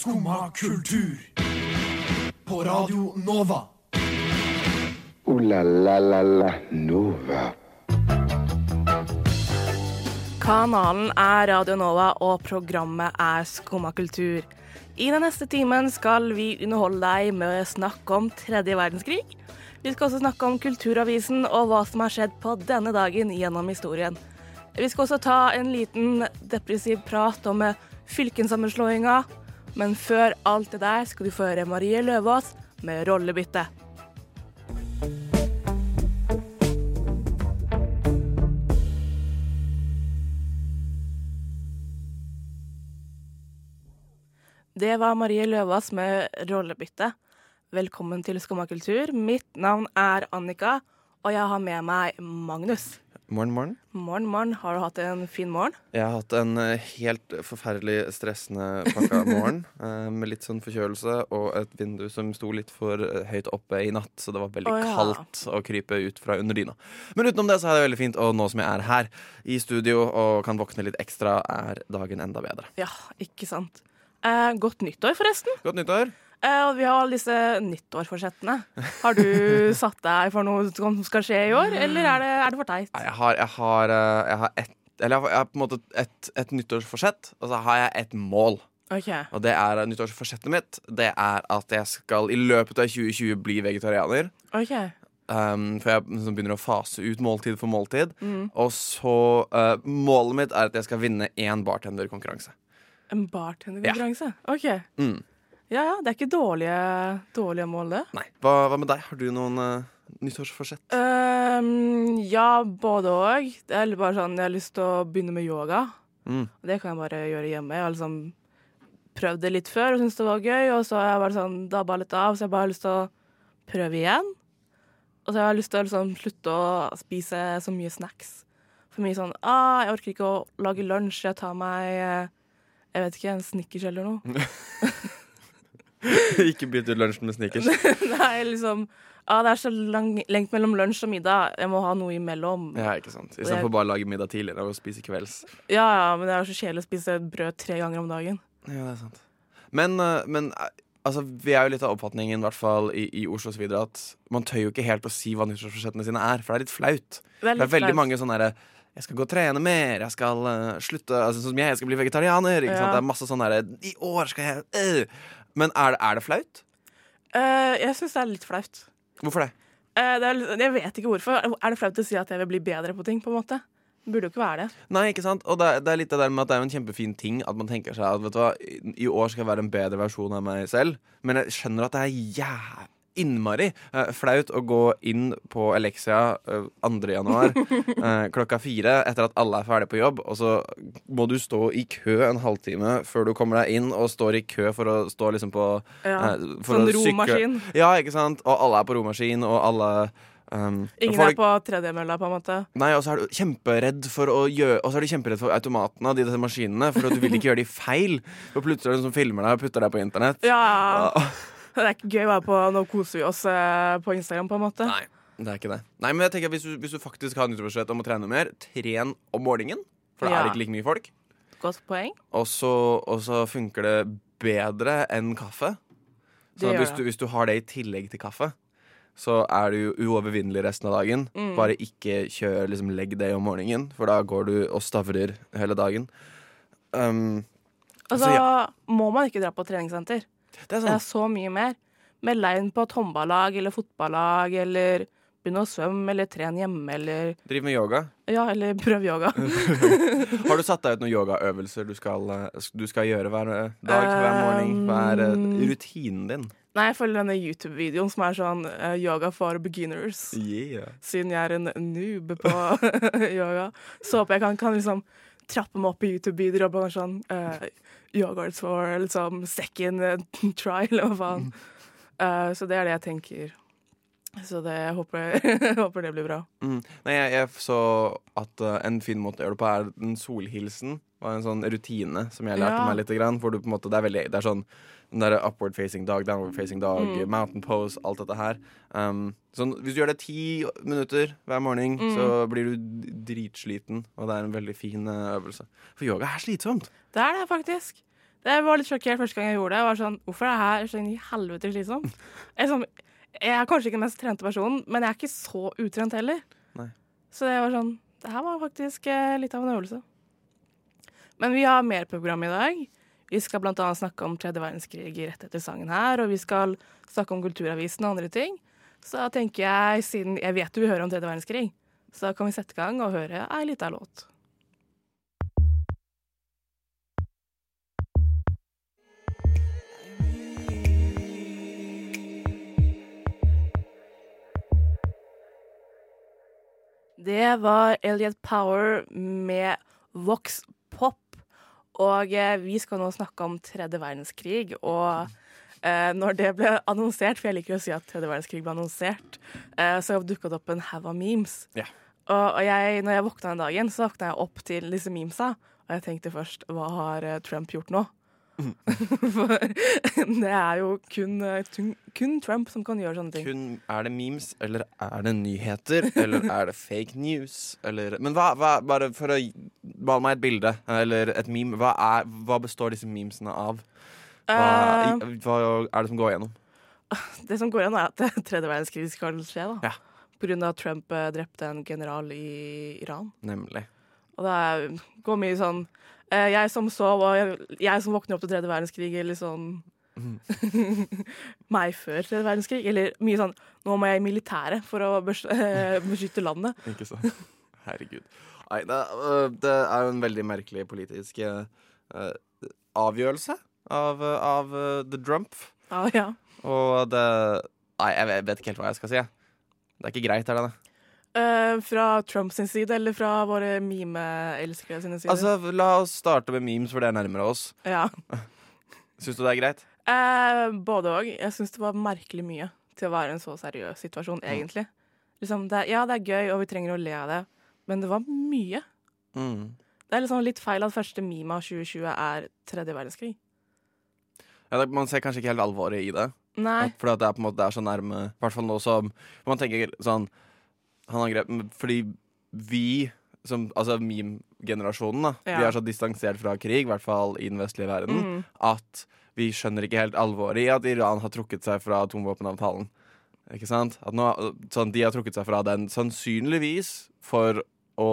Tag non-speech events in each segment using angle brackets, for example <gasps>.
Skumma kultur. På Radio Nova. O-la-la-la-la Nova. Kanalen er Radio Nova, og programmet er Skumma kultur. I den neste timen skal vi underholde deg med å snakke om tredje verdenskrig. Vi skal også snakke om Kulturavisen og hva som har skjedd på denne dagen gjennom historien. Vi skal også ta en liten depressiv prat om fylkessammenslåinga. Men før alt det der skal du få høre Marie Løvaas med 'Rollebytte'. Det var Marie Løvaas med 'Rollebytte'. Velkommen til Skumma kultur. Mitt navn er Annika, og jeg har med meg Magnus. Morgen, morgen. Morgen, morgen. Har du hatt en fin morgen? Jeg har hatt en eh, helt forferdelig stressende pakka <laughs> morgen. eh, med litt sånn forkjølelse og et vindu som sto litt for eh, høyt oppe i natt. Så det var veldig oh, ja. kaldt å krype ut fra under dyna. Men utenom det så er det veldig fint, og nå som jeg er her i studio og kan våkne litt ekstra, er dagen enda bedre. Ja, ikke sant. Eh, godt nyttår, forresten. Godt nyttår. Eh, og vi har alle disse nyttårsforsettene. Har du <laughs> satt deg for noe som skal skje i år, eller er det, er det for teit? Jeg har, jeg har, eh, jeg har ett eller jeg har, på en måte et, et nyttårsforsett, og så har jeg et mål. Okay. Og det er nyttårsforsettet mitt. Det er at jeg skal i løpet av 2020 bli vegetarianer. ok. Um, for jeg liksom begynner å fase ut måltid for måltid. Mm. Og så uh, Målet mitt er at jeg skal vinne én bartenderkonkurranse. En bartenderkonkurranse? OK. Mm. Ja ja, det er ikke dårlige, dårlige mål, det. Nei. Hva, hva med deg? Har du noen uh, nyttårsforsett? Um, ja, både òg. Det er bare sånn Jeg har lyst til å begynne med yoga. Mm. Det kan jeg bare gjøre hjemme. Jeg har liksom prøvd det litt før og syntes det var gøy, og så har jeg bare sånn dabba litt av, så jeg bare har lyst til å prøve igjen. Og så har jeg lyst til å liksom slutte å spise så mye snacks. For mye sånn ah, Jeg orker ikke å lage lunsj, jeg tar meg eh, jeg vet ikke, en Snickers eller noe. <laughs> <laughs> Ikke bytt ut lunsjen med sneakers. <laughs> Nei, liksom ah, Det er så lang, lengt mellom lunsj og middag. Jeg må ha noe imellom. Ja, ikke sant Istedenfor bare å lage middag tidligere og spise kvelds. Ja, ja, men det er jo så kjedelig å spise brød tre ganger om dagen. Ja, det er sant Men, uh, men uh, altså, vi er jo litt av oppfatningen, i hvert fall i, i Oslo osv., at man tør jo ikke helt å si hva nyttårsforsettene sine er, for det er litt flaut. Det er, Det er veldig flaut. mange sånne derre jeg skal gå og trene mer, jeg skal uh, slutte altså, Sånn som jeg, jeg skal bli vegetarianer. Ikke Ja. sant? Det er masse sånn derre I år skal jeg øh. Men er, det- er det flaut? Eh, jeg syns det er litt flaut. Hvorfor det? Eh, det er, jeg vet ikke hvorfor. Er det flaut å si at jeg vil bli bedre på ting? på en måte? Det burde jo ikke være det. Nei, ikke sant? Og det, er- det er litt det der med at det er jo en kjempefin ting at man tenker seg at vet du hva, i, i år skal jeg være en bedre versjon av meg selv. Men jeg skjønner at det er jæ... Innmari eh, flaut å gå inn på Elexia eh, 2. januar <laughs> eh, klokka fire etter at alle er ferdige på jobb, og så må du stå i kø en halvtime før du kommer deg inn, og står i kø for å stå liksom på Ja. for Sånn romaskin. Ja, ikke sant? Og alle er på romaskin, og alle um, Ingen folk, er på tredjemølla, på en måte. Nei, og så er du kjemperedd for å gjøre Og så er du kjemperedd for automatene og de maskinene, for du vil ikke <laughs> gjøre de feil. Og plutselig er det noen som filmer deg og putter deg på internett. Ja, Ah, <laughs> Det er ikke gøy å være på Nå koser vi oss eh, på Instagram, på en måte. Nei, det er ikke det. Nei, men jeg tenker at hvis du, hvis du faktisk har en nyttårsforsett om å trene mer, tren om morgenen. For det Ja. er ikke like mye folk. Godt poeng. Og så, og så funker det bedre enn kaffe. Det Så gjør hvis du, hvis du har det i tillegg til kaffe, så er du uovervinnelig resten av dagen. Mm. Bare ikke kjør liksom legg det om morgenen, for da går du og stavrer hele dagen. Um, Og Altså, så må man ikke dra på treningssenter. Det er Det er sånn. så mye mer. Meld deg inn på et håndballag eller fotballag, eller begynn å svømme, eller trene hjemme, eller Driv med yoga. Ja, eller prøv yoga. <laughs> Har du satt deg ut noen yogaøvelser du skal, eh, du skal gjøre hver eh, dag, hver morgen? Hva er eh, Um, rutinen din? Nei, jeg følger denne YouTube-videoen som er sånn uh, yoga for beginners. Yeah. Siden jeg er en noob på <laughs> yoga. Så håper jeg kan, kan liksom trappe meg opp i YouTube-videoer og bare sånn uh, Yoghurt for liksom second <laughs> trial, eller hva faen. Uh, så det er det jeg tenker. Så det, jeg håper, <laughs> jeg håper det blir bra. Mm. Nei, jeg, jeg så at uh, en fin måte å gjøre det på er den solhilsen. Var en sånn rutine som jeg lærte Ja. meg litt. Grann, hvor du på en måte, det er veldig Det er sånn den der upward facing dog, downward facing dog, Mm. mountain pose, alt dette her. Um, sånn, hvis du gjør det ti minutter hver morgen, Mm. så blir du dritsliten. Og det er en veldig fin eh, øvelse. For yoga er slitsomt. Det er det faktisk. Det var litt sjokkert første gang jeg gjorde det. Jeg var sånn, Hvorfor er det her så inn i helvete slitsomt? <laughs> Jeg, sånn, jeg er kanskje ikke den mest trente personen, men jeg er ikke så utrent heller. Nei. Så det var sånn Det her var faktisk eh, litt av en øvelse. Men vi har mer program i dag. Vi skal annet snakke om tredje verdenskrig rett etter sangen her, og vi skal snakke om Kulturavisen og andre ting. Så tenker jeg, siden jeg vet du vil høre om tredje verdenskrig, så kan vi sette i gang og høre ei lita låt. Det var Elliot Power med Vox. Og eh, vi skal nå snakke om tredje verdenskrig. Og eh, når det ble annonsert, for jeg liker å si at tredje verdenskrig ble annonsert, eh, så dukka det opp en haug av memes. Ja. Og, og jeg, når jeg våkna den dagen, så våkna jeg opp til disse memesa. Og jeg tenkte først hva har eh, Trump gjort nå? <laughs> For det er jo kun, eh, kun, Trump som kan gjøre sånne ting. Kun, er det memes, eller er det nyheter, eller er det fake news? Eller, men hva, hva, bare for å male meg et bilde, eller et meme, hva, er, hva består disse memesene av? Hva, Eh, hva er det som går gjennom? <laughs> Det som går an, er at <laughs> tredje verdenskrig skal skje. da. Ja. På grunn av at Trump eh, drepte en general i Iran. Nemlig. Og det går mye sånn Jeg som sov, og jeg, jeg som våkner opp til tredje verdenskrig, eller sånn <laughs> Meg før tredje verdenskrig. Eller mye sånn Nå må jeg i militæret for å eh, <laughs> beskytte landet. Ikke sant? <laughs> Herregud. Nei, det, øh, det er jo en veldig merkelig politisk øh, avgjørelse av, av uh, The Trump. Ah, ja. Og det Nei, jeg vet ikke helt hva jeg skal si. Det er ikke greit, er det det? Eh, fra Trumps side, eller fra våre meme-elskere sine sider? Altså, La oss starte med memes, for det er nærmere oss. ja. <laughs> Syns du det er greit? Eh, både òg. Jeg syns det var merkelig mye til å være en så seriøs situasjon, egentlig. Liksom, det, ja, det er gøy, og vi trenger å le av det, men det var mye. Mm. Det er liksom litt feil at første meme av 2020 er tredje verdenskrig. Ja, man ser kanskje ikke helt alvoret i det. Nei. At- For at det er på en måte det er så nærme I hvert fall nå som Man tenker sånn Han angrep Fordi vi som, Altså meme-generasjonen da Ja. Vi er så distansert fra krig I hvert fall i den vestlige verden Mm. At vi skjønner ikke helt alvoret i At Iran har trukket seg fra atomvåpenavtalen Ikke sant? At nå, sånn, de har trukket seg fra den Sannsynligvis For å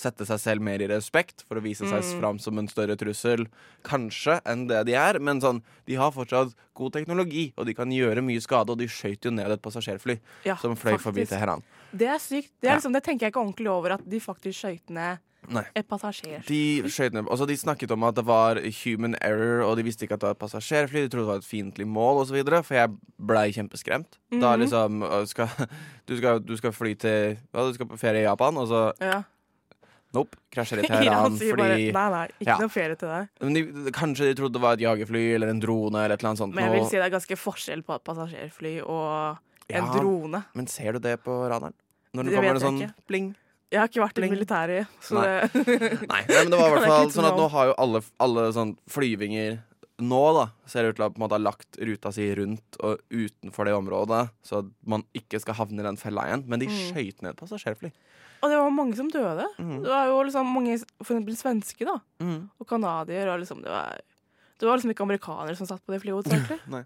sette seg selv mer i respekt For å vise seg Mm. fram som en større trussel Kanskje enn det de er Men sånn, de har fortsatt god teknologi Og de kan gjøre mye skade Og de skøyt jo ned et passasjerfly Ja, Som fløy forbi faktisk. Teheran Det er sykt. Det, er liksom, det tenker jeg ikke ordentlig over, at de faktisk skøyt ned Nei. et passasjerfly? De ned Altså de snakket om at det var human error Og de visste ikke at det var et passasjerfly De trodde det var et fiendtlig mål videre For jeg blei kjempeskremt Da Mhm. liksom skal, du, skal, du skal fly til ja, Du skal på ferie i Japan Og så Ja. Nope, krasjer i Teheran <laughs> sier bare nei, nei, ikke Ja. noe ferie til deg. De, Kanskje de trodde det var et jagerfly Eller en drone Eller et eller annet sånt Men jeg vil si det er ganske forskjell på et passasjerfly og en Ja. drone. Men ser du det på radaren? Når det Det kommer en jeg ikke. bling Jeg har ikke vært i militæret, så Nei. det <laughs> Nei, nei, men det var i <laughs> hvert fall sånn at nå har jo alle, alle sånn flyvinger Nå da, ser det ut til å på en måte ha lagt ruta si rundt og utenfor det området, så at man ikke skal havne i den fella igjen. Men de Mm. skøyt ned passasjerfly. Og det var mange som døde. Mm. Det var jo liksom mange, for eksempel svenske, da. Mm. Og canadier, og liksom det var Det var liksom ikke amerikanere som satt på det flyet, <laughs> hovedsakelig.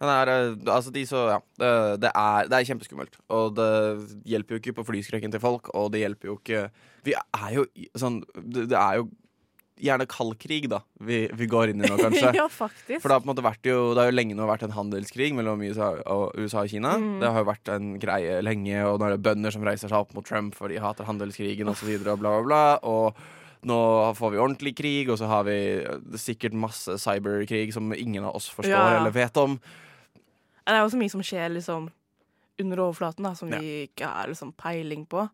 Er, eh, altså de så, ja, det, det, er, det er kjempeskummelt. Og det hjelper jo ikke på flyskrekken til folk, og det hjelper jo ikke Vi er jo sånn Det, det er jo gjerne kald krig, da, vi, vi går inn i nå, kanskje. <laughs> ja, faktisk. For det har på en måte vært jo Det har jo lenge nå vært en handelskrig mellom USA og, USA og Kina. Mm. Det har jo vært en greie lenge, og nå er det bønder som reiser seg opp mot Trump for de hater handelskrigen osv. Og, bla, bla, bla. Og nå får vi ordentlig krig, og så har vi sikkert masse cyberkrig som ingen av oss forstår ja. eller vet om. Det er jo så mye som skjer liksom under overflaten, da, som Ja. vi ikke har liksom peiling på.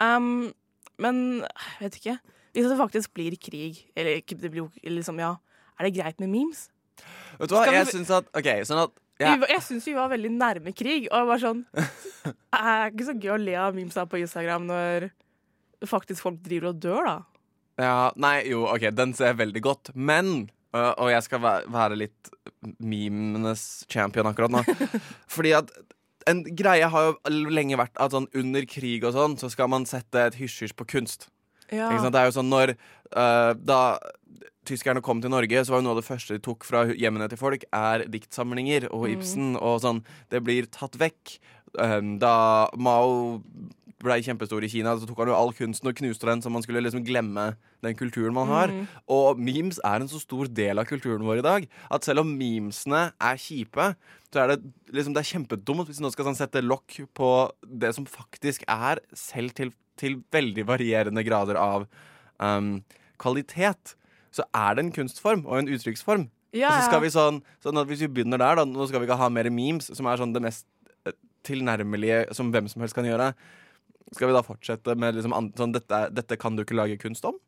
Um, men jeg vet ikke. Hvis det faktisk blir krig, eller ikke det blir liksom, ja, er det greit med memes? Vet du hva, Skal vi- jeg syns at OK, sånn at ja, Vi Jeg syns vi var veldig nærme krig, og jeg var sånn <laughs> Det er ikke så gøy å le av memes her på Instagram når faktisk folk driver og dør, da. ja, Nei, jo, OK, den ser jeg veldig godt, men øh, Og jeg skal være litt memenes champion akkurat nå. <laughs> Fordi at en greie har jo lenge vært at sånn under krig og sånn, så skal man sette et hysj-hysj på kunst. Ja. Det er jo sånn når uh, Da tyskerne kom til Norge, så var jo noe av det første de tok fra hjemmene til folk, er diktsamlinger og Ibsen og sånn. Det blir tatt vekk. Um, da Mao ble kjempestor i Kina, så tok han jo all kunsten og knuste den, så man skulle liksom glemme den kulturen man har. Og memes er en så stor del av kulturen vår i dag at selv om memesene er kjipe, så er det liksom det er kjempedumt hvis noen skal sånn, sette lokk på det som faktisk er, selv til, veldig varierende grader av um, kvalitet. Så er det en kunstform og en uttrykksform. Ja, Og så skal vi sånn, sånn at Hvis vi begynner der, da Nå skal vi ikke ha mer memes, som er sånn det mest eh, tilnærmelige som hvem som helst kan gjøre. Skal vi da fortsette med liksom, sånn, dette, dette kan du ikke lage kunst om?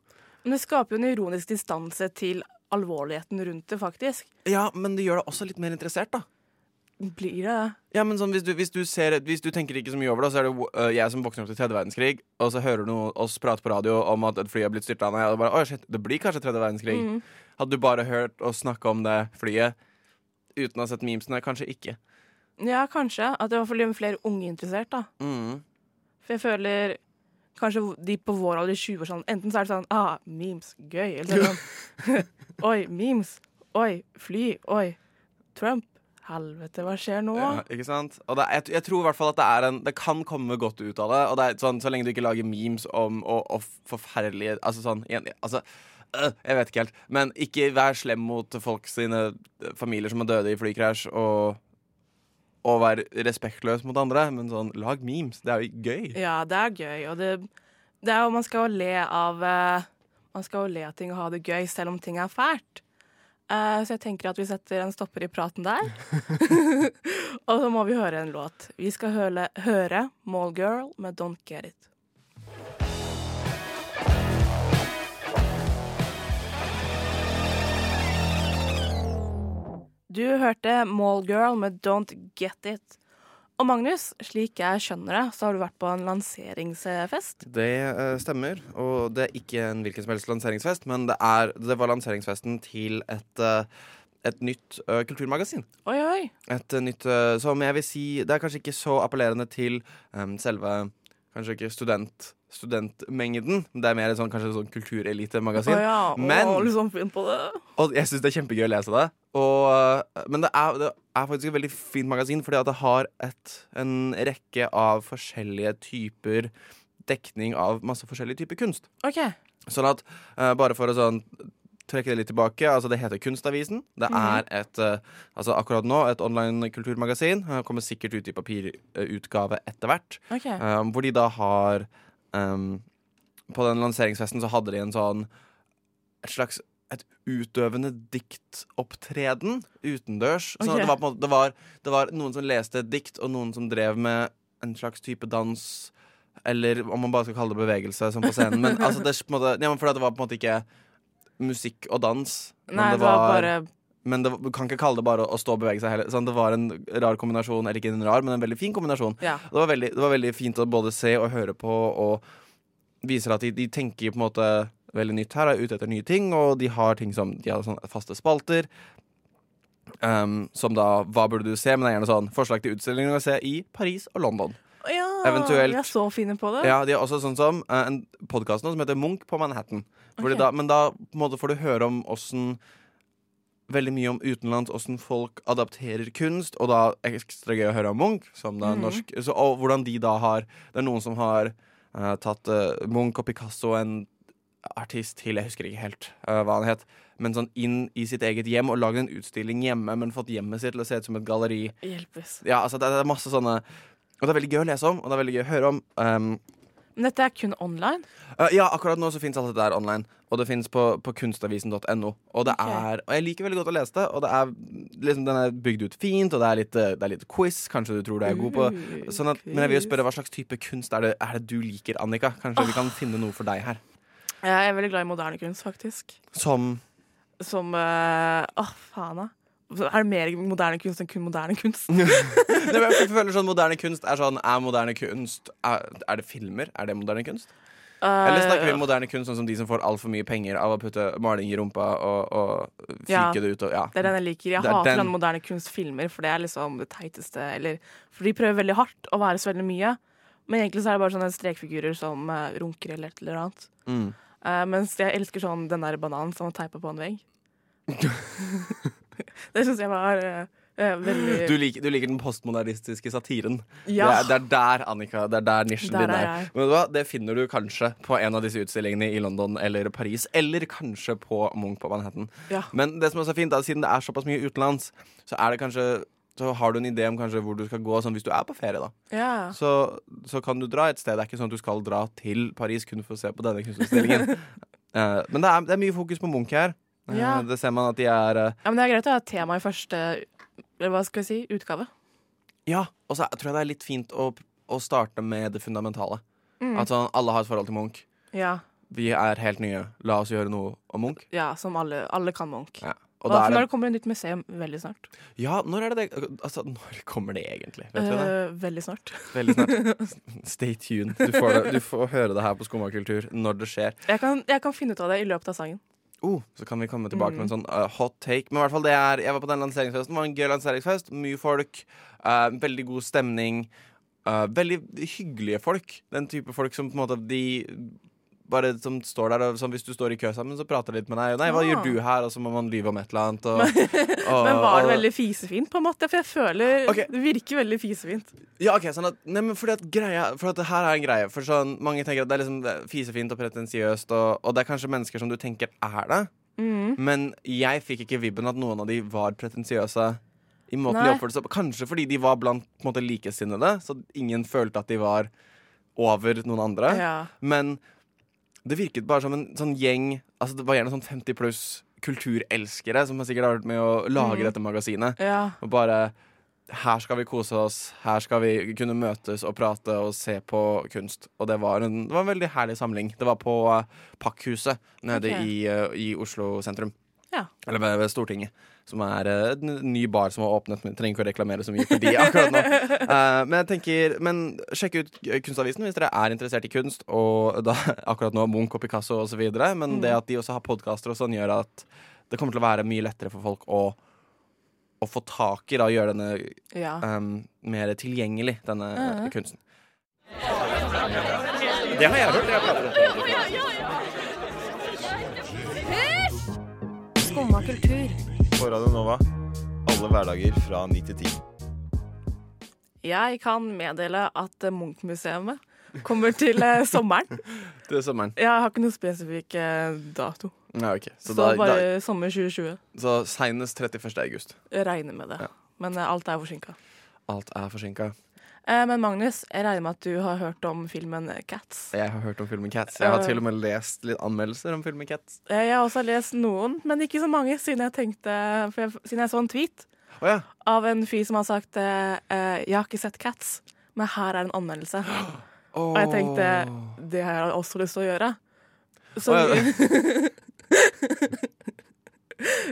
Men det skaper jo en ironisk distanse til alvorligheten rundt det, faktisk. Ja, men det gjør det også litt mer interessert, da. Blir det det? Ja, men sånn, hvis, du, hvis, du ser, hvis du tenker ikke så mye over det, så er det uh, jeg som våkner opp til tredje verdenskrig, og så hører du oss prate på radio om at et fly har blitt styrta ned, og bare, Oi, shit, det blir kanskje tredje verdenskrig. Mm. Hadde du bare hørt oss snakke om det flyet uten å ha sett memesene? Kanskje ikke. Ja, kanskje. At det var blir flere unge interessert, da. Mm. For jeg føler kanskje de på vår alder i 20 år sånn Enten så er det sånn ah, memes, gøy. Eller er sånn <laughs> <laughs> Oi, memes. Oi, fly. Oi, Trump. Helvete, hva skjer nå? Ja, ikke sant? Og det, jeg, jeg tror i hvert fall at det er en Det kan komme godt ut av det. Og det er sånn, Så lenge du ikke lager memes om og, og forferdelige Altså sånn igjen, altså, øh, Jeg vet ikke helt. Men ikke vær slem mot folk sine øh, familier som er døde i flykrasj, og, og vær respektløs mot andre. Men sånn, lag memes. Det er jo gøy. Ja, det er gøy, og det, det er jo Man skal jo le av eh, Man skal jo le av ting og ha det gøy selv om ting er fælt. Eh, så jeg tenker at vi setter en stopper i praten der. <laughs> og så må vi høre en låt. Vi skal høre, høre Mallgirl med Don't Get It. Du hørte Mallgirl med Don't Get It. Og Magnus, slik jeg skjønner det, så har du vært på en lanseringsfest. Det øh, stemmer. Og det er ikke en hvilken som helst lanseringsfest, men det, er, det var lanseringsfesten til et, øh, et nytt øh, kulturmagasin. Oi, oi. et eh, nytt eh, Som jeg vil si Det er kanskje ikke så appellerende til em, selve Kanskje ikke student, studentmengden. Det er mer sånn, kanskje sånn kulturelitemagasin. Å ja. Men- oh, liksom på det. Og jeg syns det er kjempegøy å lese det. Og, eh, men det er, det er faktisk et veldig fint magasin, fordi det har et, en rekke av forskjellige typer dekning av masse forskjellige typer kunst. OK. Sånn at, uh, bare for å sånn trekke det litt tilbake, altså det heter Kunstavisen. Det er et, eh, altså akkurat nå, et online kulturmagasin. Eh, kommer sikkert ut i papirutgave etter hvert. ok. Um, hvor de da har um, På den lanseringsfesten så hadde de en sånn et slags et utøvende diktopptreden utendørs. Så Ok. det, var måte, det, var, det var noen som leste et dikt, og noen som drev med en slags type dans. Eller om man bare skal kalle det bevegelse, som på scenen. Men, <laughs> altså, det, måte, ja, for det var på en måte ikke musikk og dans. Men Nei, det var bare men det, du kan ikke kalle det bare å stå og bevege seg heller. Sånn, det var en rar kombinasjon, eller ikke en rar, men en veldig fin kombinasjon. Ja. Det var, veldig, det var veldig fint å både se og høre på, og viser at de, de tenker på en måte veldig nytt her, er ute etter nye ting, og de har ting som De har sånne faste spalter. Um, som da Hva burde du se? Men det er gjerne sånn forslag til utstillinger å se i Paris og London. Ja, Eventuelt- er så fine på det. Ja, De har også sånn som uh, en podkast som heter Munch på Manhattan. De da, men da måte får du høre om åssen Veldig mye om utenlands, åssen folk adapterer kunst, og da ekstra gøy å høre om Munch, som da Mhm. norsk. Så, og hvordan de da har Det er noen som har uh, tatt uh, Munch og Picasso, en artist til, jeg husker ikke helt uh, hva han het, men sånn inn i sitt eget hjem og lagd en utstilling hjemme, men fått hjemmet sitt til å se ut som et galleri. Hjelpes. Ja, altså det, det er masse sånne Og det er veldig gøy å lese om, og det er veldig gøy å høre om. Um, Men dette er kun online? Uh, ja, akkurat nå så fins alt dette der online. Og det fins på, på kunstavisen.no. Og det Ok. er Og jeg liker veldig godt å lese det. Og det er liksom den er bygd ut fint, og det er litt, uh, det er litt quiz. Kanskje du tror du er god på Uh, sånn at, Men jeg vil jo spørre hva slags type kunst er det, er det du liker, Annika? Kanskje vi kan finne noe for deg her. Jeg er veldig glad i moderne kunst, faktisk. Som Som eh, Åh, faen, da. Er det mer moderne kunst enn kun moderne kunst? <laughs> Jeg føler sånn moderne kunst er sånn Er moderne kunst Er, er det filmer? Er det moderne kunst? Eller snakker vi om moderne kunst sånn som de som får altfor mye penger av å putte maling i rumpa og, og fyke Ja. det ut og Ja. Det er den jeg liker. Jeg er hater den- moderne kunstfilmer, for det er liksom det teiteste. Eller, for de prøver veldig hardt å være så veldig mye. Men egentlig så er det bare sånne strekfigurer som uh, runker eller et eller annet. Mm. Uh, mens jeg elsker sånn den der bananen som man teipa på en vegg. <laughs> <laughs> det syns jeg var eh, eh, veldig <laughs> Du liker, du liker den postmodernistiske satiren. Ja. Det, er, det er der, Annika. Det er der nisjen Der din er. Men hva? Det finner du kanskje på en av disse utstillingene i London eller Paris. Eller kanskje på Munch på Manhattan. Ja. Men det som også er fint, da, siden det er såpass mye utenlands, så er det kanskje så har du en idé om kanskje hvor du skal gå sånn hvis du er på ferie. da Ja. så, så kan du dra et sted. Det er ikke sånn at du skal dra til Paris kun for å se på denne kunstutstillingen. uh, <laughs> men det er, det er mye fokus på Munch her. Eh, Ja. Det ser man at de er eh, ja, men det er greit å ha tema i første hva skal jeg si, utgave. Ja, og så tror jeg det er litt fint å, å starte med det fundamentale. Mm. At sånn, alle har et forhold til Munch. Ja, Vi er helt nye. La oss gjøre noe om Munch. ja som alle, alle kan Munch. Ja. Og da er når det, det kommer et nytt museum veldig snart. ja, når er det det Altså, når kommer det egentlig? Vet uh, det? Eh, veldig snart. Veldig snart. <laughs> Stay tuned. Du får, det, du får høre det her på Skumma kultur når det skjer. Jeg kan, jeg kan finne ut av det i løpet av sangen. Oh, så kan vi komme tilbake Mm. med en sånn uh, hot take. Men i hvert fall det er Jeg var på den lanseringsfesten. Det var en gøy lanseringsfest. Mye folk. uh, veldig god stemning. uh, veldig hyggelige folk. Den type folk som på en måte de bare som står der og som Hvis du står i kø sammen, så prater de litt med deg. Og 'Nei, hva ja. gjør du her?' Og så må man lyve om et eller annet. Og, <laughs> og, Men var det veldig fisefint, på en måte? For jeg føler okay. det virker veldig fisefint. Ja, ok, sånn at, nei, men fordi at greia For at det her er en greie For sånn, mange tenker at det er liksom fisefint og pretensiøst og, og det er kanskje mennesker som du tenker er det Mm. Men jeg fikk ikke vibben at noen av de var pretensiøse I måten Nei. de oppførte seg Kanskje fordi de var blant på en måte, likesinnede Så ingen følte at de var over noen andre Ja. Men det virket bare som en sånn gjeng Altså det var gjerne sånn 50 pluss kulturelskere Som sikkert har vært med å lage Mm. dette magasinet ja. og bare her skal vi kose oss, her skal vi kunne møtes og prate og se på kunst. Og det var en, det var en veldig herlig samling. Det var på uh, Pakkhuset nede okay. i, uh, i Oslo sentrum. Ja. Eller ved Stortinget. Som er en ny bar som har åpnet. Men trenger ikke å reklamere så mye for de <laughs> akkurat nå. Uh, men jeg tenker, men sjekk ut Kunstavisen hvis dere er interessert i kunst. Og da <laughs> akkurat nå Munch og Picasso osv. Men Mm. det at de også har podkaster og sånn, gjør at det kommer til å være mye lettere for folk å å få tak i da, og gjøre denne ja. um, mer tilgjengelig, denne uh -huh. kunsten. Det har jeg hørt. Jeg prater om Skumma kultur. På Radio Nova. Alle hverdager fra 9 til 10. Jeg kan meddele at Munch-museet kommer til eh, sommeren. <laughs> til sommeren. Jeg har ikke noe spesifikk eh, dato. Nei, okay. Så, Så, da, bare da, sommer 2020. så seinest 31. august. Jeg regner med det. Ja. Men eh, alt er forsinka. Alt er forsinka. Eh, men Magnus, jeg regner med at du har hørt om filmen Cats. Jeg har hørt om filmen Cats. Jeg har Uh. til og med lest litt anmeldelser om filmen Cats. Eh, Jeg har også lest noen, men ikke så mange, siden jeg tenkte jeg, siden jeg så en tweet oh, ja. av en fyr som har sagt eh, eh, 'Jeg har ikke sett Cats, men her er en anmeldelse'. <gasps> Og jeg tenkte det har jeg også lyst til å gjøre. Så, oh, ja.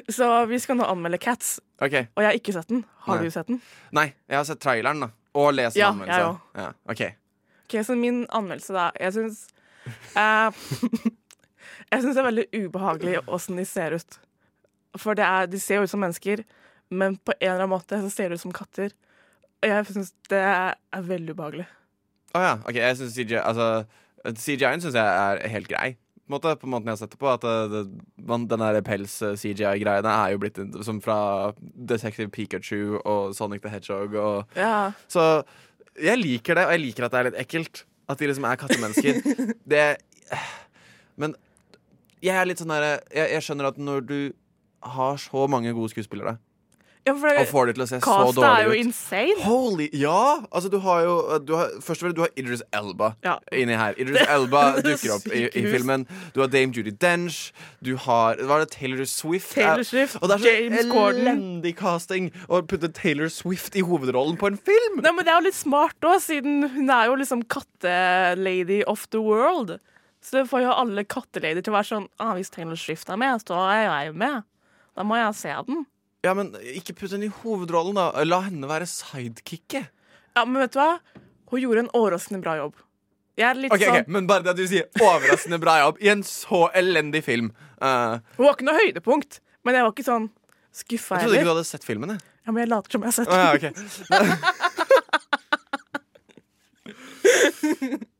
<laughs> så vi skal nå anmelde Cats, Okay. og jeg har ikke sett den. Har Nei. du sett den? Nei, jeg har sett traileren, da. Og lest en Ja, anmeldelse. jeg Ja, Okay. Ok, Så min anmeldelse, da Jeg syns eh, <laughs> Jeg syns det er veldig ubehagelig åssen de ser ut. For det er, de ser jo ut som mennesker, men på en eller annen måte så ser de ut som katter. Og jeg syns det er, veldig ubehagelig. Å ja. ok, jeg synes CGI Altså, CGI-en syns jeg er helt grei. På, måte, på måten jeg har sett det på. At det, det, man, den der pels-CGI-greiene er jo blitt som fra Detective Pikachu og Sonic the Hedgehog og Ja, Så jeg liker det, og jeg liker at det er litt ekkelt. At de liksom er kattemennesker. <laughs> det Men jeg er litt sånn derre jeg, jeg skjønner at når du har så mange gode skuespillere, ja for og får det til å se så dårlig ut. castet er jo insane. Holy, ja! Altså, du har jo du har, Først og fremst, du har Idris Elba Ja. inni her. <laughs> Idris Elba Det er dukker opp i, i filmen. Du har Dame Judy Dench. Du har Hva er det? Taylor Swift? Taylor Swift, og det er så James elendig casting å putte Taylor Swift i hovedrollen på en film! Nei, men Det er jo litt smart òg, siden hun er jo liksom kattelady of the world. Så det får jo alle katteladier til å være sånn ah, Hvis Taylor Swift er med, så er jeg med. Da må jeg se den. Ja, men Ikke putt henne i hovedrollen, da. La henne være sidekicket. Ja, men vet du hva? Hun gjorde en overraskende bra jobb. Jeg er litt Ok, ok, sånn Men bare det at du sier overraskende bra jobb i en så elendig film. uh... Hun var ikke noe høydepunkt, men jeg var ikke sånn skuffa jeg trodde ikke du hadde sett filmen. jeg. Ja, men jeg later som jeg har sett den. den. ja, ok. <laughs> <laughs>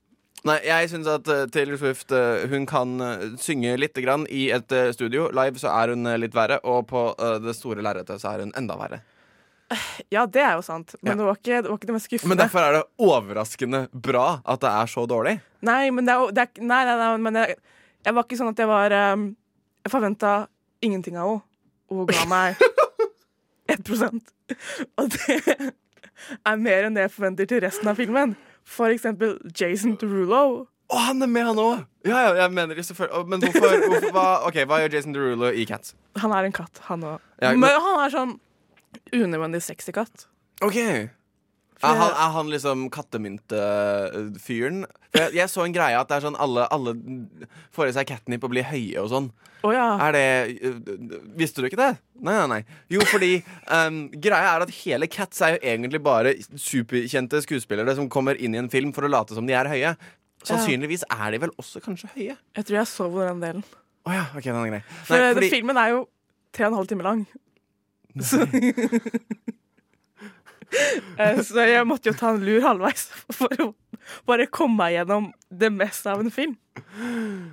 Nei, jeg syns at eh, Taylor Swift eh, Hun kan eh, synge lite grann i et studio. Live så er hun litt verre, og på det store lerretet så er hun enda verre. Ja, det er jo sant, men Ja. det, var ikke, det var ikke det mest skuffende. Men derfor er det overraskende bra at det er så dårlig. Nei, men det er, det er Nei, nei, nei, men jeg, jeg var ikke sånn at jeg var um, Jeg forventa ingenting av henne. Og hun ga meg <laughs> 1 Og det er mer enn det jeg forventer til resten av filmen. For eksempel Jason Derulo. Å, han er med, han òg! Ja, ja, jeg mener det selvfølgelig. Men hvorfor, hvorfor hva, Ok, hva gjør Jason Derulo i Cats? Han er en katt, han òg. Ja, men, men- han er sånn unødvendig sexy katt. Ok Er han, er han liksom kattemyntefyren? Jeg, jeg så en greie at det er sånn alle, alle får i seg catnip og blir høye og sånn. Oh, ja. Er det Visste du ikke det? Nei, nei, nei. Jo, fordi um, greia er at hele Cats er jo egentlig bare superkjente skuespillere som kommer inn i en film for å late som de er høye. Sannsynligvis er de vel også kanskje høye. Jeg tror jeg sov den delen. Oh, ja, ok, den er grei. For Nei, fordi, filmen er jo tre og en halv time lang. Så, <laughs> Eh, så jeg måtte jo ta en lur halvveis for å bare komme meg gjennom det meste av en film.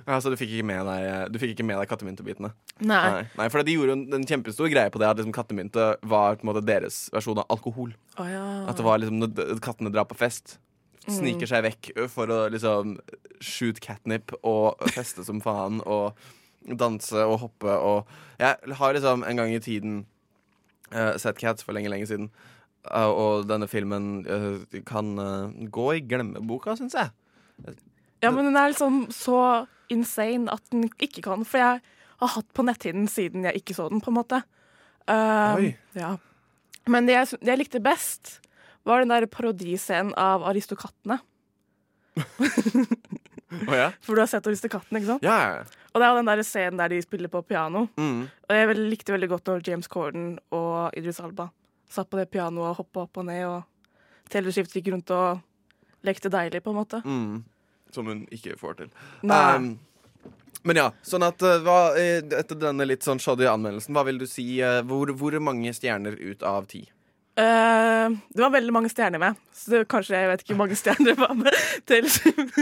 Ja, så du fikk ikke med deg, du fikk ikke med deg kattemyntebitene? Nei. Nei, nei, for de gjorde jo en, en kjempestor greie på det at liksom kattemynte var måte deres versjon av alkohol. Oh, ja. At det var liksom når kattene drar på fest, sniker Mm. seg vekk for å liksom shoot catnip og feste som faen og danse og hoppe og Jeg har liksom en gang i tiden uh, sett Cats for lenge, lenge siden. Eh, og denne filmen eh, kan eh, gå i glemmeboka, syns jeg. ja, men den er liksom så insane at den ikke kan. For jeg har hatt på netthinnen siden jeg ikke så den, på en måte. Um. Ja. Men det jeg, det jeg likte best, var den der parodiscenen av Aristokattene. <laughs> oh, ja? For du har sett Aristokattene, ikke sant? Ja, ja. Og det er den der scenen der de spiller på piano. Mm. Og jeg likte veldig godt når James Corden og Idris Alba satt på det pianoet og hoppa opp og ned, og Taylor Swift gikk rundt og lekte deilig, på en måte. Mm. Som hun ikke får til. Um, men ja, sånn at eh, hva, eh, etter denne litt sånn shoddy anmeldelsen, hva vil du si eh, hvor, hvor mange stjerner ut av ti? Uh, det var veldig mange stjerner med, så det, kanskje jeg vet ikke hvor mange stjerner det var med <laughs> Taylor Swift.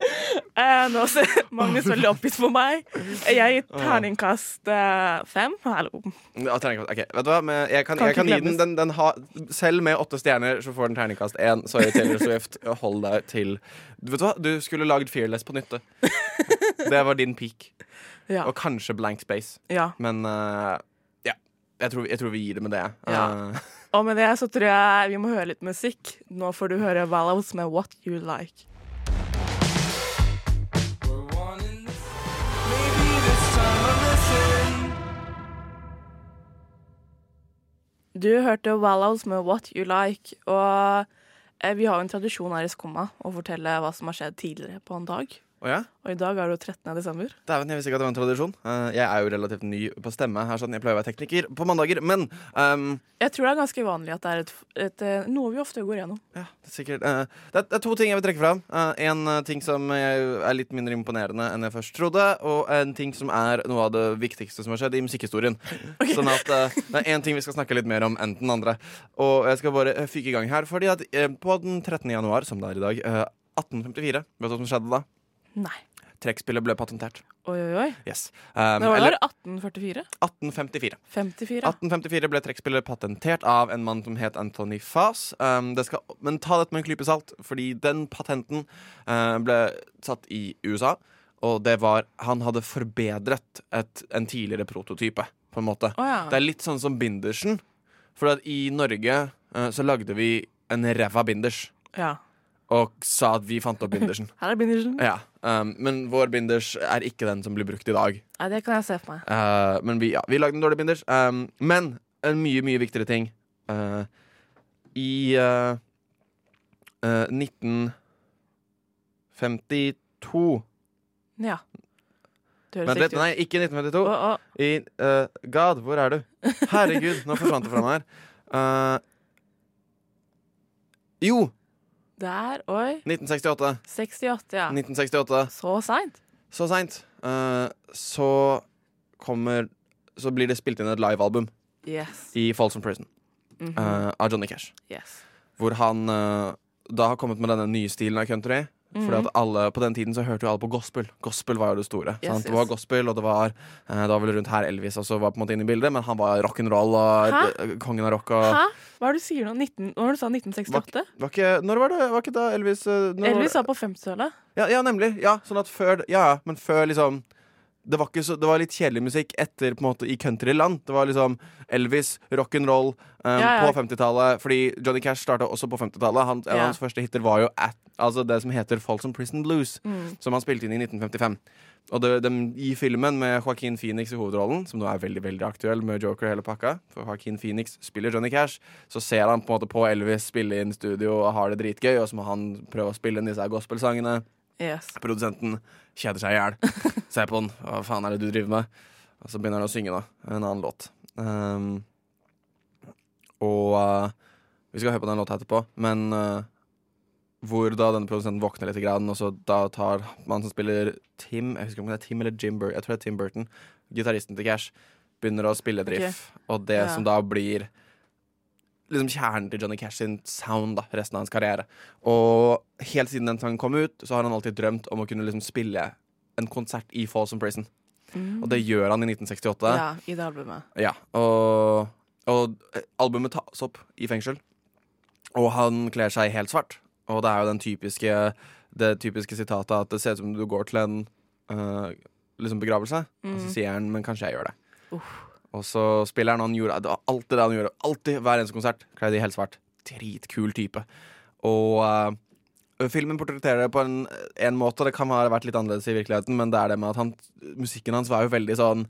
<laughs> Eh, nå ser Magnus veldig oppgitt på meg. Jeg gir terningkast eh, fem. Hallo. Ja, terningkast. Ok, vet du hva? Men jeg kan, Kan jeg kan gi den, den, den ha, Selv med åtte stjerner så får den terningkast én. Sorry, Taylor Swift. Hold deg til Vet du hva? Du skulle lagd Fearless på nytte. <laughs> Det var din peak. Ja. Og kanskje Blank Space. ja. Men eh, ja. Jeg tror, jeg tror vi gir det med det. Ja. Eh, Og med det så tror jeg vi må høre litt musikk. Nå får du høre Valos med What You Like. Du hørte Wallows med What You Like, og eh, vi har jo en tradisjon her i Skumma å fortelle hva som har skjedd tidligere på en dag. Å ja? Og i dag er det jo 13. desember. Dæven, jeg visste ikke at det var en tradisjon. Uh, jeg er jo relativt ny på stemme. her sånn Jeg pleier å være tekniker på mandager. Men um, Jeg tror det er ganske vanlig at det er et, et, eh, noe vi ofte går gjennom. ja, det er sikkert Uh, det, er, det er to ting jeg vil trekke fram. Eh, en ting som er litt mindre imponerende enn jeg først trodde. Og en ting som er noe av det viktigste som har skjedd i musikkhistorien. <laughs> Sånn at det er én ting vi skal snakke litt mer om enn den andre. Og jeg skal bare fyke i gang her. Fordi at på den 13. januar, som det er i dag, eh, 1854 Vet du hva som skjedde da? Nei. Trekkspillet ble patentert. Oi, oi, oi. Yes. Um, Det var eller 1844? 1854. 54? 1854 ble trekkspillet patentert av en mann som het Anthony Fass. Um, det skal, men ta dette med en klype salt, fordi den patenten uh, ble satt i USA. Og det var Han hadde forbedret et, en tidligere prototype, på en måte. Oh, ja. Det er litt sånn som bindersen. For i Norge uh, så lagde vi en ræva binders. ja. Og sa at vi fant opp bindersen. <laughs> Her er bindersen. Ja, um, Men vår binders er ikke den som blir brukt i dag. Nei, det kan jeg se for meg. Uh, men vi, ja, vi lagde en dårlig binders. Um, men en mye, mye viktigere ting. Uh, I uh, eh, 1952 Ja. Riktig ut. nei, ikke 1952. Oh, oh. I God, hvor er du? Herregud, nå forsvant det fra meg her. <laughs> Jo, Der, oi. 1968. 68, ja. 1968. Så seint. Så seint. Uh, så kommer Så blir det spilt inn et livealbum Yes. i Folsom Prison mm -hmm. uh, av Johnny Cash. yes. Hvor han uh, da har kommet med denne nye stilen av country. Fordi at alle, På den tiden så hørte jo alle på gospel. Gospel var jo det store. Yes, sant? Det var gospel, og det var eh, Det var vel rundt her Elvis også var på en måte inne i bildet, men han var rock'n'roll og Hæ? eh, kongen av rock. Og, Hæ? Hva er det du sier nå? 19, hva var det du sa? 1968? var ikke, når var det? Var ikke da Elvis eh, når Elvis var på 50-tallet. ja, ja, nemlig. Ja, sånn at før Ja, ja, men før liksom det var, så, det var litt kjedelig musikk etter på en måte i countryland. Det var liksom Elvis, rock'n'roll um, Ja, ja. på 50-tallet. Fordi Johnny Cash starta også på 50-tallet. Han, Ja. hans første hiter var jo at, altså det som heter Folsom Prison Blues. Mm. Som han spilte inn i 1955. Og det, de, I filmen med Joaquin Phoenix i hovedrollen, som nå er veldig veldig aktuell med Joker og hele pakka, for Joaquin Phoenix spiller Johnny Cash, så ser han på en måte på Elvis spille inn studio og har det dritgøy, og så må han prøve å spille inn disse gospelsangene. Yes. Produsenten kjeder seg i hjel. <laughs> Ser på han. Hva faen er det du driver med? Og så begynner han å synge da en annen låt. Um, og uh, vi skal høre på den låta etterpå, men uh, hvor da denne produsenten våkner litt, grann, og så da tar man som spiller Tim Jeg husker ikke om det er Tim eller Jim Burton. Jeg tror det er Tim Burton. Gitaristen til Cash. Begynner å spille drift, okay. og det Ja. som da blir liksom kjernen til Johnny Cash sin sound da, resten av hans karriere. Og helt siden den sangen kom ut, så har han alltid drømt om å kunne liksom spille en konsert i Folsom Prison. Og det gjør han i 1968. Ja, i det albumet. Ja, og, og albumet tas opp i fengsel. Og han kler seg helt svart. Og det er jo den typiske, det typiske sitatet at det ser ut som du går til en uh, liksom begravelse. Og så sier han 'men kanskje jeg gjør det'. Og så spiller han, gjorde det alltid det han gjorde. Alltid hver eneste konsert. Kledd i helt svart. Dritkul type. Og uh, filmen portretterer det på en, en måte. Det kan ha vært litt annerledes i virkeligheten, men det er det med at han, musikken hans var jo veldig sånn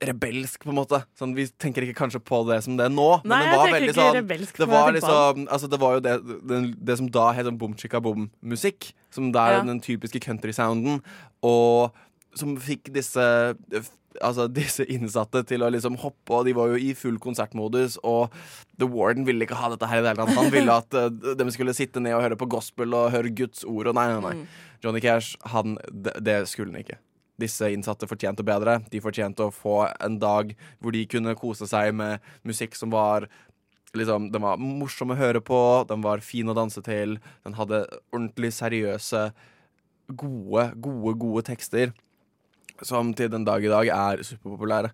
rebelsk, på en måte. Sånn, vi tenker ikke kanskje på det som det er nå, men Nei, det jeg var veldig sånn det var, liksom, altså det var jo det, det, det som da het sånn bom chicka bom-musikk. Som da er Ja. den typiske country-sounden. Og som fikk disse Altså disse innsatte til å liksom hoppe, og de var jo i full konsertmodus. Og The Warden ville ikke ha dette her i det hele tatt. Han ville at uh, de skulle sitte ned og høre på gospel og høre Guds ord. Og nei, nei, nei. Johnny Cash, han, det, det skulle han ikke. Disse innsatte fortjente bedre. De fortjente å få en dag hvor de kunne kose seg med musikk som var liksom, Den var morsom å høre på, den var fin å danse til, den hadde ordentlig seriøse, gode, gode, gode tekster. Som til den dag i dag er superpopulære.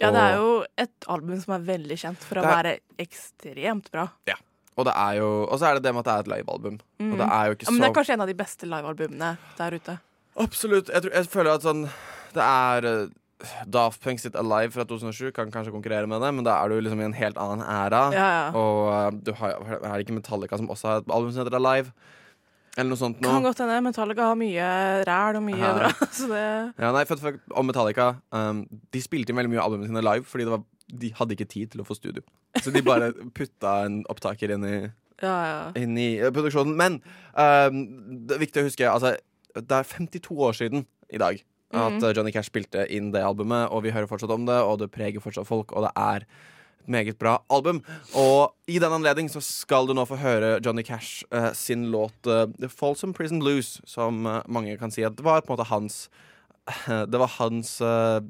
Ja, det er jo et album som er veldig kjent for å er- være ekstremt bra. Og det er jo så er det det med at det er et livealbum. Og det er jo ikke Ja, men det er kanskje en av de beste livealbumene der ute. Absolutt. Jeg, tror, jeg føler at sånn Det er eh, Daft Punk sitt Alive fra 2007 kan kanskje konkurrere med det, men da er du liksom i en helt annen æra. Ja, ja. Og uh, du har, er det ikke Metallica som også har et album som heter Alive? Eller noe sånt Kan godt hende. Metallica har mye ræl og mye bra. <laughs> Så det Ja, nei, for, for, om Metallica. Um, de spilte inn veldig mye av albumene sine live fordi det var, de hadde ikke tid til å få studio. Så de bare <laughs> putta en opptaker inn i, Ja, ja. inn i eh, produksjonen. Men um, det er viktig å huske altså, Det er 52 år siden i dag at eh, Johnny Cash spilte inn det albumet, og vi hører fortsatt om det, og det preger fortsatt folk, og det er et meget bra album. Og i den anledning så skal du nå få høre Johnny Cash uh, sin låt uh, The Folsom Prison Blues, som uh, mange kan si at det var på en måte hans Det var hans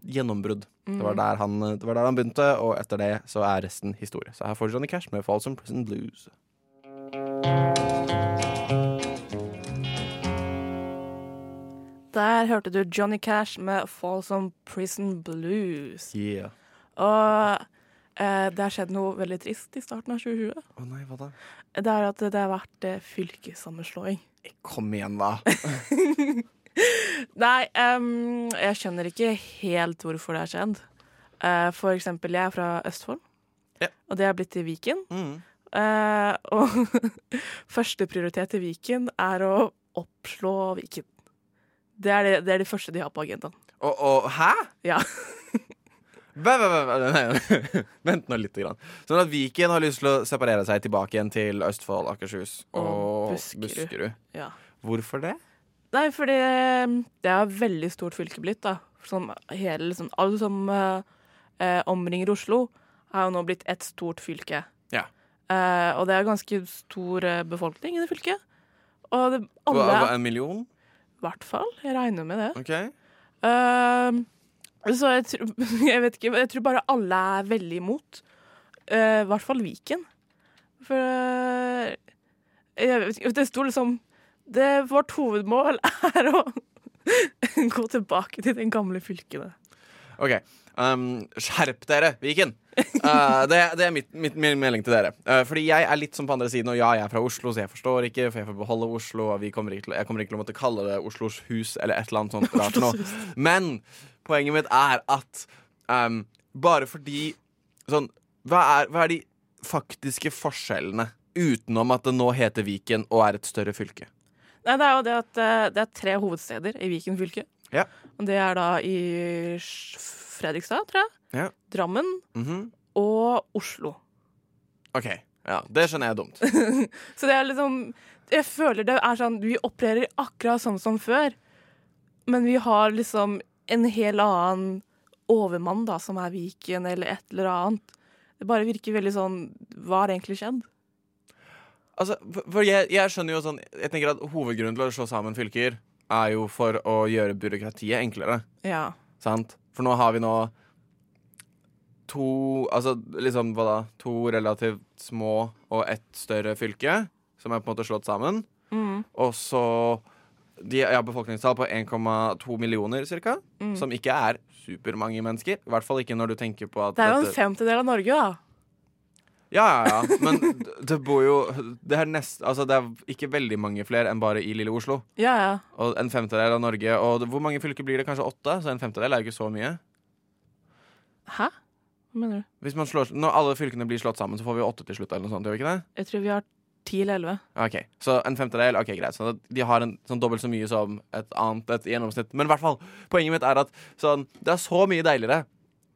gjennombrudd. Det, var der han, det var der han begynte, og etter det så er resten historie. Så her får du Johnny Cash med Folsom Prison Blues. Der hørte du Johnny Cash med Folsom Prison Blues. Yeah. Og det har skjedd noe veldig trist i starten av 2020. Å nei, hva da? Det er at det har vært eh, fylkessammenslåing. Kom igjen, da. <laughs> Nei, um, jeg skjønner ikke helt hvorfor det har skjedd. Eh, for eksempel, jeg er fra Østfold, Ja. og det har blitt til Viken. Mm. Eh, <laughs> og <laughs> første prioritet i Viken er å oppslå Viken. Det er det, det er det første de har på agendaen. Og, og hæ? Ja. <laughs> Vent, nå litt. Grann. Sånn at Viken har lyst til å separere seg tilbake igjen til Østfold, Akershus og, Buskerud. Buskerud. ja. Hvorfor det? Nei, fordi eh, det er et veldig stort fylke blitt, da. Som hele, liksom, alle som eh, eh, omringer Oslo, har jo nå blitt ett stort fylke. Ja. Eh, og det er ganske stor befolkning i det fylket. Og det, alle Hva, en million? I hvert fall. Jeg regner med det. OK. Eh, så jeg, tror- <laughs> jeg vet ikke, jeg tror bare alle er veldig imot. Uh, I hvert fall Viken. For uh, jeg vet ikke, Det sto liksom det, Vårt hovedmål <laughs> er å <laughs> gå tilbake til den gamle fylkene. OK. Um, skjerp dere, Viken! Uh, det, det er mitt, mitt, min melding til dere. Uh, fordi jeg er litt som på andre siden, og ja, jeg er fra Oslo, så jeg forstår ikke, for jeg får beholde Oslo, og vi kommer ikke til, jeg kommer ikke til å måtte kalle det Oslos hus eller et eller annet sånt. Men poenget mitt er at um, bare fordi Sånn, hva er, hva er de faktiske forskjellene utenom at det nå heter Viken og er et større fylke? Nei, det er jo det at eh, det er tre hovedsteder i Viken fylke. Ja. Og det er da i Fredrikstad, tror jeg. Ja. Drammen Mhm. og Oslo. OK. Ja, det skjønner jeg er dumt. <laughs> Så det er liksom Jeg føler det er sånn Vi opererer akkurat sånn som før, men vi har liksom en hel annen overmann, da, som er Viken, eller et eller annet. Det bare virker veldig sånn Hva har egentlig skjedd? Altså, for- jeg, jeg skjønner jo sånn Jeg tenker at Hovedgrunnen til å slå sammen fylker er jo for å gjøre byråkratiet enklere. Ja. Sant? For nå har vi nå to Altså liksom hva da? To relativt små og ett større fylke som er på en måte slått sammen. Mm. Og så De har befolkningstall på 1,2 millioner ca. Mm. Som ikke er supermange mennesker. I hvert fall ikke når du tenker på at Det er jo en femtedel av Norge, da. Ja, ja, ja. Men det bor jo Det er, nest, altså det er ikke veldig mange flere enn bare i lille Oslo. Ja, ja. Og en femtedel av Norge. Og hvor mange fylker blir det? Kanskje åtte? Så en femtedel er jo ikke så mye. Hæ? Hva mener du? Slår, når alle fylkene blir slått sammen, så får vi åtte til slutt. eller noe sånt, gjør vi ikke det? Jeg tror vi har ti eller elleve. Ok, Så en femtedel, ok, greit. Så de har en, sånn dobbelt så mye som et annet et gjennomsnitt. Men i hvert fall, poenget mitt er at sånn, det er så mye deiligere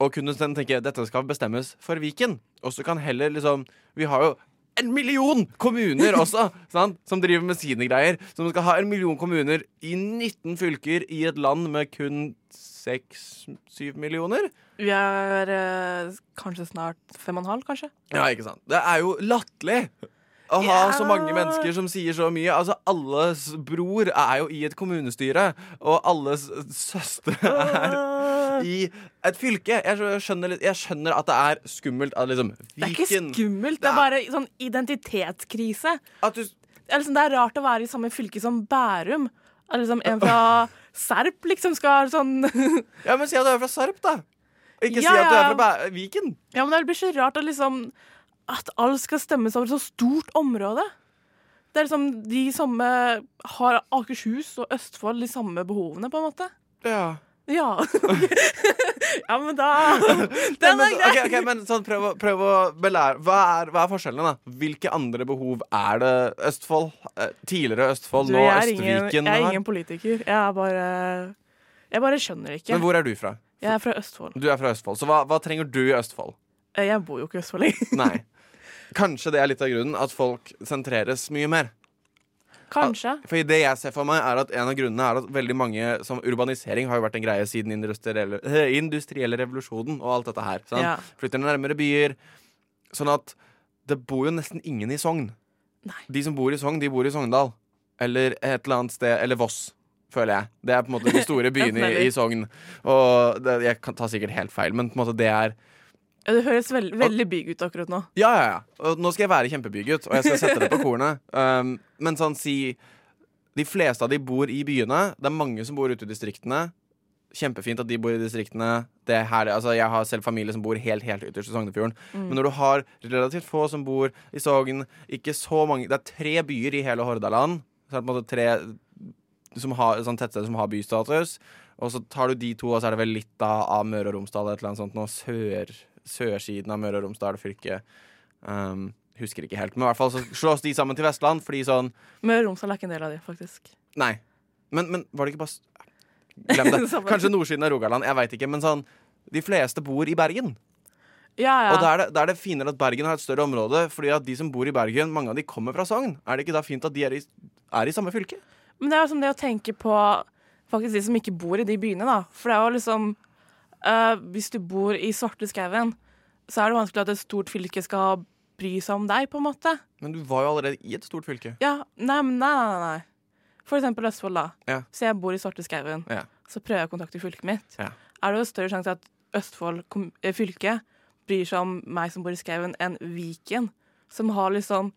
å kunne tenke dette skal bestemmes for Viken. Og så kan heller liksom Vi har jo en million kommuner også, <laughs> sant? som driver med sine greier. Man skal ha en million kommuner i 19 fylker i et land med kun 6-7 millioner. Vi er eh, kanskje snart fem og en halv, kanskje? Ja, ikke sant? Det er jo latterlig å ha Ja. så mange mennesker som sier så mye. Altså, Alles bror er jo i et kommunestyre, og alles søstre er i et fylke. Jeg skjønner, jeg skjønner at det er skummelt liksom Det er ikke skummelt, det er bare sånn identitetskrise. du, Det er, liksom, det er rart å være i samme fylke som Bærum. Liksom en fra <laughs> Serp liksom skal sånn Ja, men si at du er fra Serp, da. Ikke si at du er fra Bæ Viken. Ja, men det blir så rart at liksom At alt skal stemmes over et så stort område. Det er liksom De samme har Akershus og Østfold de samme behovene, på en måte. Ja. Ja. <laughs> ja, men da <laughs> Den er grei. ok, okay, men sånn, prøv, prøv å belære hva er, hva er forskjellene, da? Hvilke andre behov er det Østfold? eh, Tidligere Østfold, Du, nå er ingen, Østviken jeg er ingen politiker. Jeg er bare Jeg bare skjønner ikke. Men hvor er du fra? Jeg er fra Østfold. Du er fra Østfold, så hva, hva trenger du i Østfold? Eh, Jeg bor jo ikke i Østfold lenger. <laughs> Kanskje det er litt av grunnen at folk sentreres mye mer. Kanskje. For det jeg ser for meg er at En av grunnene er at veldig mange som Urbanisering har jo vært en greie siden industrielle, <laughs> industrielle revolusjonen og alt dette her. Ja. Flytter nærmere byer. Sånn at det bor jo nesten ingen i Sogn. Nei. De som bor i Sogn, de bor i Sogndal. Eller et eller annet sted. Eller Voss, føler jeg. Det er på en måte de store <laughs> byene i, i Sogn. Og det, jeg kan ta sikkert helt feil, men på en måte det er Ja, Det høres veld, veldig big ut akkurat nå. Ja, ja, ja. Nå skal jeg være kjempebygutt, og jeg skal sette det på kornet. <laughs> Um, men sånn si De fleste av de bor i byene. Det er mange som bor ute i distriktene. Kjempefint at de bor i distriktene. Det er. Altså, jeg har selv familie som bor helt helt ytterst i Sognefjorden. Mm. Men når du har relativt få som bor i Sogn, ikke så mange Det er tre byer i hele Hordaland. Så er det på en måte tre som har, sånn tettsteder som har bystatus. Og så tar du de to, og så er det vel litt da, av Møre og Romsdal et eller annet sånt noe Sør, sørsiden av Møre og Romsdal fylke. Um, husker ikke helt. Men i hvert fall så slås de sammen til Vestland, fordi sånn Møre og Romsdal er ikke en del av de, faktisk. Nei. Men, men var det ikke bare Glem det. <laughs> Kanskje nordsiden av Rogaland. Jeg veit ikke. Men sånn De fleste bor i Bergen. Ja, ja. Og da er, det, da er det finere at Bergen har et større område, fordi at de som bor i Bergen, mange av de kommer fra Sogn. Er det ikke da fint at de er i, er i samme fylke? Men det er liksom det å tenke på faktisk de som ikke bor i de byene, da. For det er jo liksom eh, Hvis du bor i Svarte skauen, så er det vanskelig at et stort fylke skal bry seg om deg, på en måte. Men du var jo allerede i et stort fylke. Ja, nei, nei, nei, nei. For eksempel Østfold, da. Ja. Så jeg bor i Svarte skauen. Ja. Så prøver jeg å kontakte fylket mitt. Ja. Er det jo større sjanse at Østfold eh, fylke bryr seg om meg som bor i skauen, enn Viken, som har liksom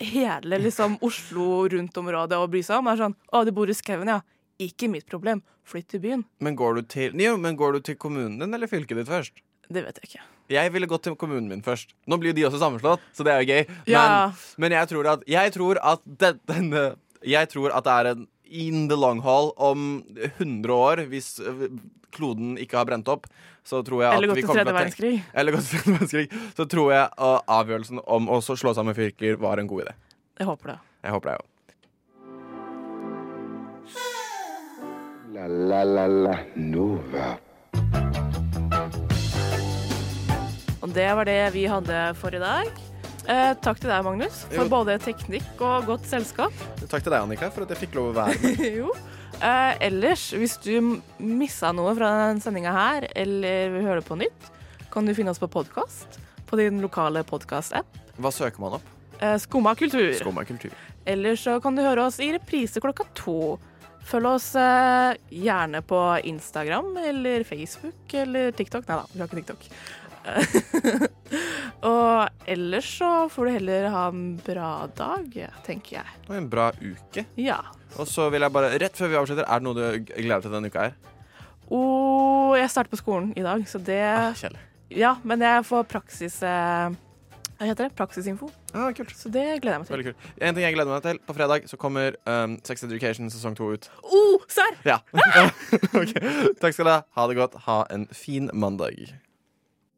hele liksom <laughs> Oslo rundt-området å bry seg om. Er sånn Å, du bor i skauen, ja. Ikke mitt problem. Flytt til byen. Men går, du til, jo, men går du til kommunen din eller fylket ditt først? Det vet jeg ikke. Jeg ville gått til kommunen min først. Nå blir jo de også sammenslått, så det er jo gøy. Men, Ja. men jeg tror at, jeg tror at det, denne Jeg tror at det er en in the long haul om 100 år, hvis øh, kloden ikke har brent opp, så tror jeg Eller at vi til kommer tredje til å tenke verdenskrig. Eller gått til tredje verdenskrig. Så tror jeg uh, avgjørelsen om å slå sammen fylker var en god idé. Jeg håper det. Jeg håper det, jo. La la la la Nova. Det var det vi hadde for i dag. Eh, takk til deg, Magnus, for Jo. både teknikk og godt selskap. Takk til deg, Annika, for at jeg fikk lov å være med. <laughs> jo. Eh, ellers, hvis du missa noe fra denne sendinga her, eller vil høre det på nytt, kan du finne oss på podkast på din lokale podkast-app. Hva søker man opp? Eh, Skumma kultur. Skumma kultur. Eller så kan du høre oss i reprise klokka to. Følg oss eh, gjerne på Instagram eller Facebook eller TikTok. Nei da, vi har ikke TikTok. <laughs> og ellers så får du heller ha en bra dag, tenker jeg. Og en bra uke. Ja. Og så vil jeg bare, rett før vi avslutter, er det noe du gleder deg til denne uka her? Oh, jeg starter på skolen i dag, så det Ah, kjell. Ja, men jeg får praksis... Eh, hva heter det? Praksisinfo. Ah, kult. Så det gleder jeg meg til. Veldig kult. En ting jeg gleder meg til. På fredag så kommer um, Sex Education sesong to ut. Oh, serr! Ja. <laughs> ok. Takk skal du ha. Ha det godt. Ha en fin mandag.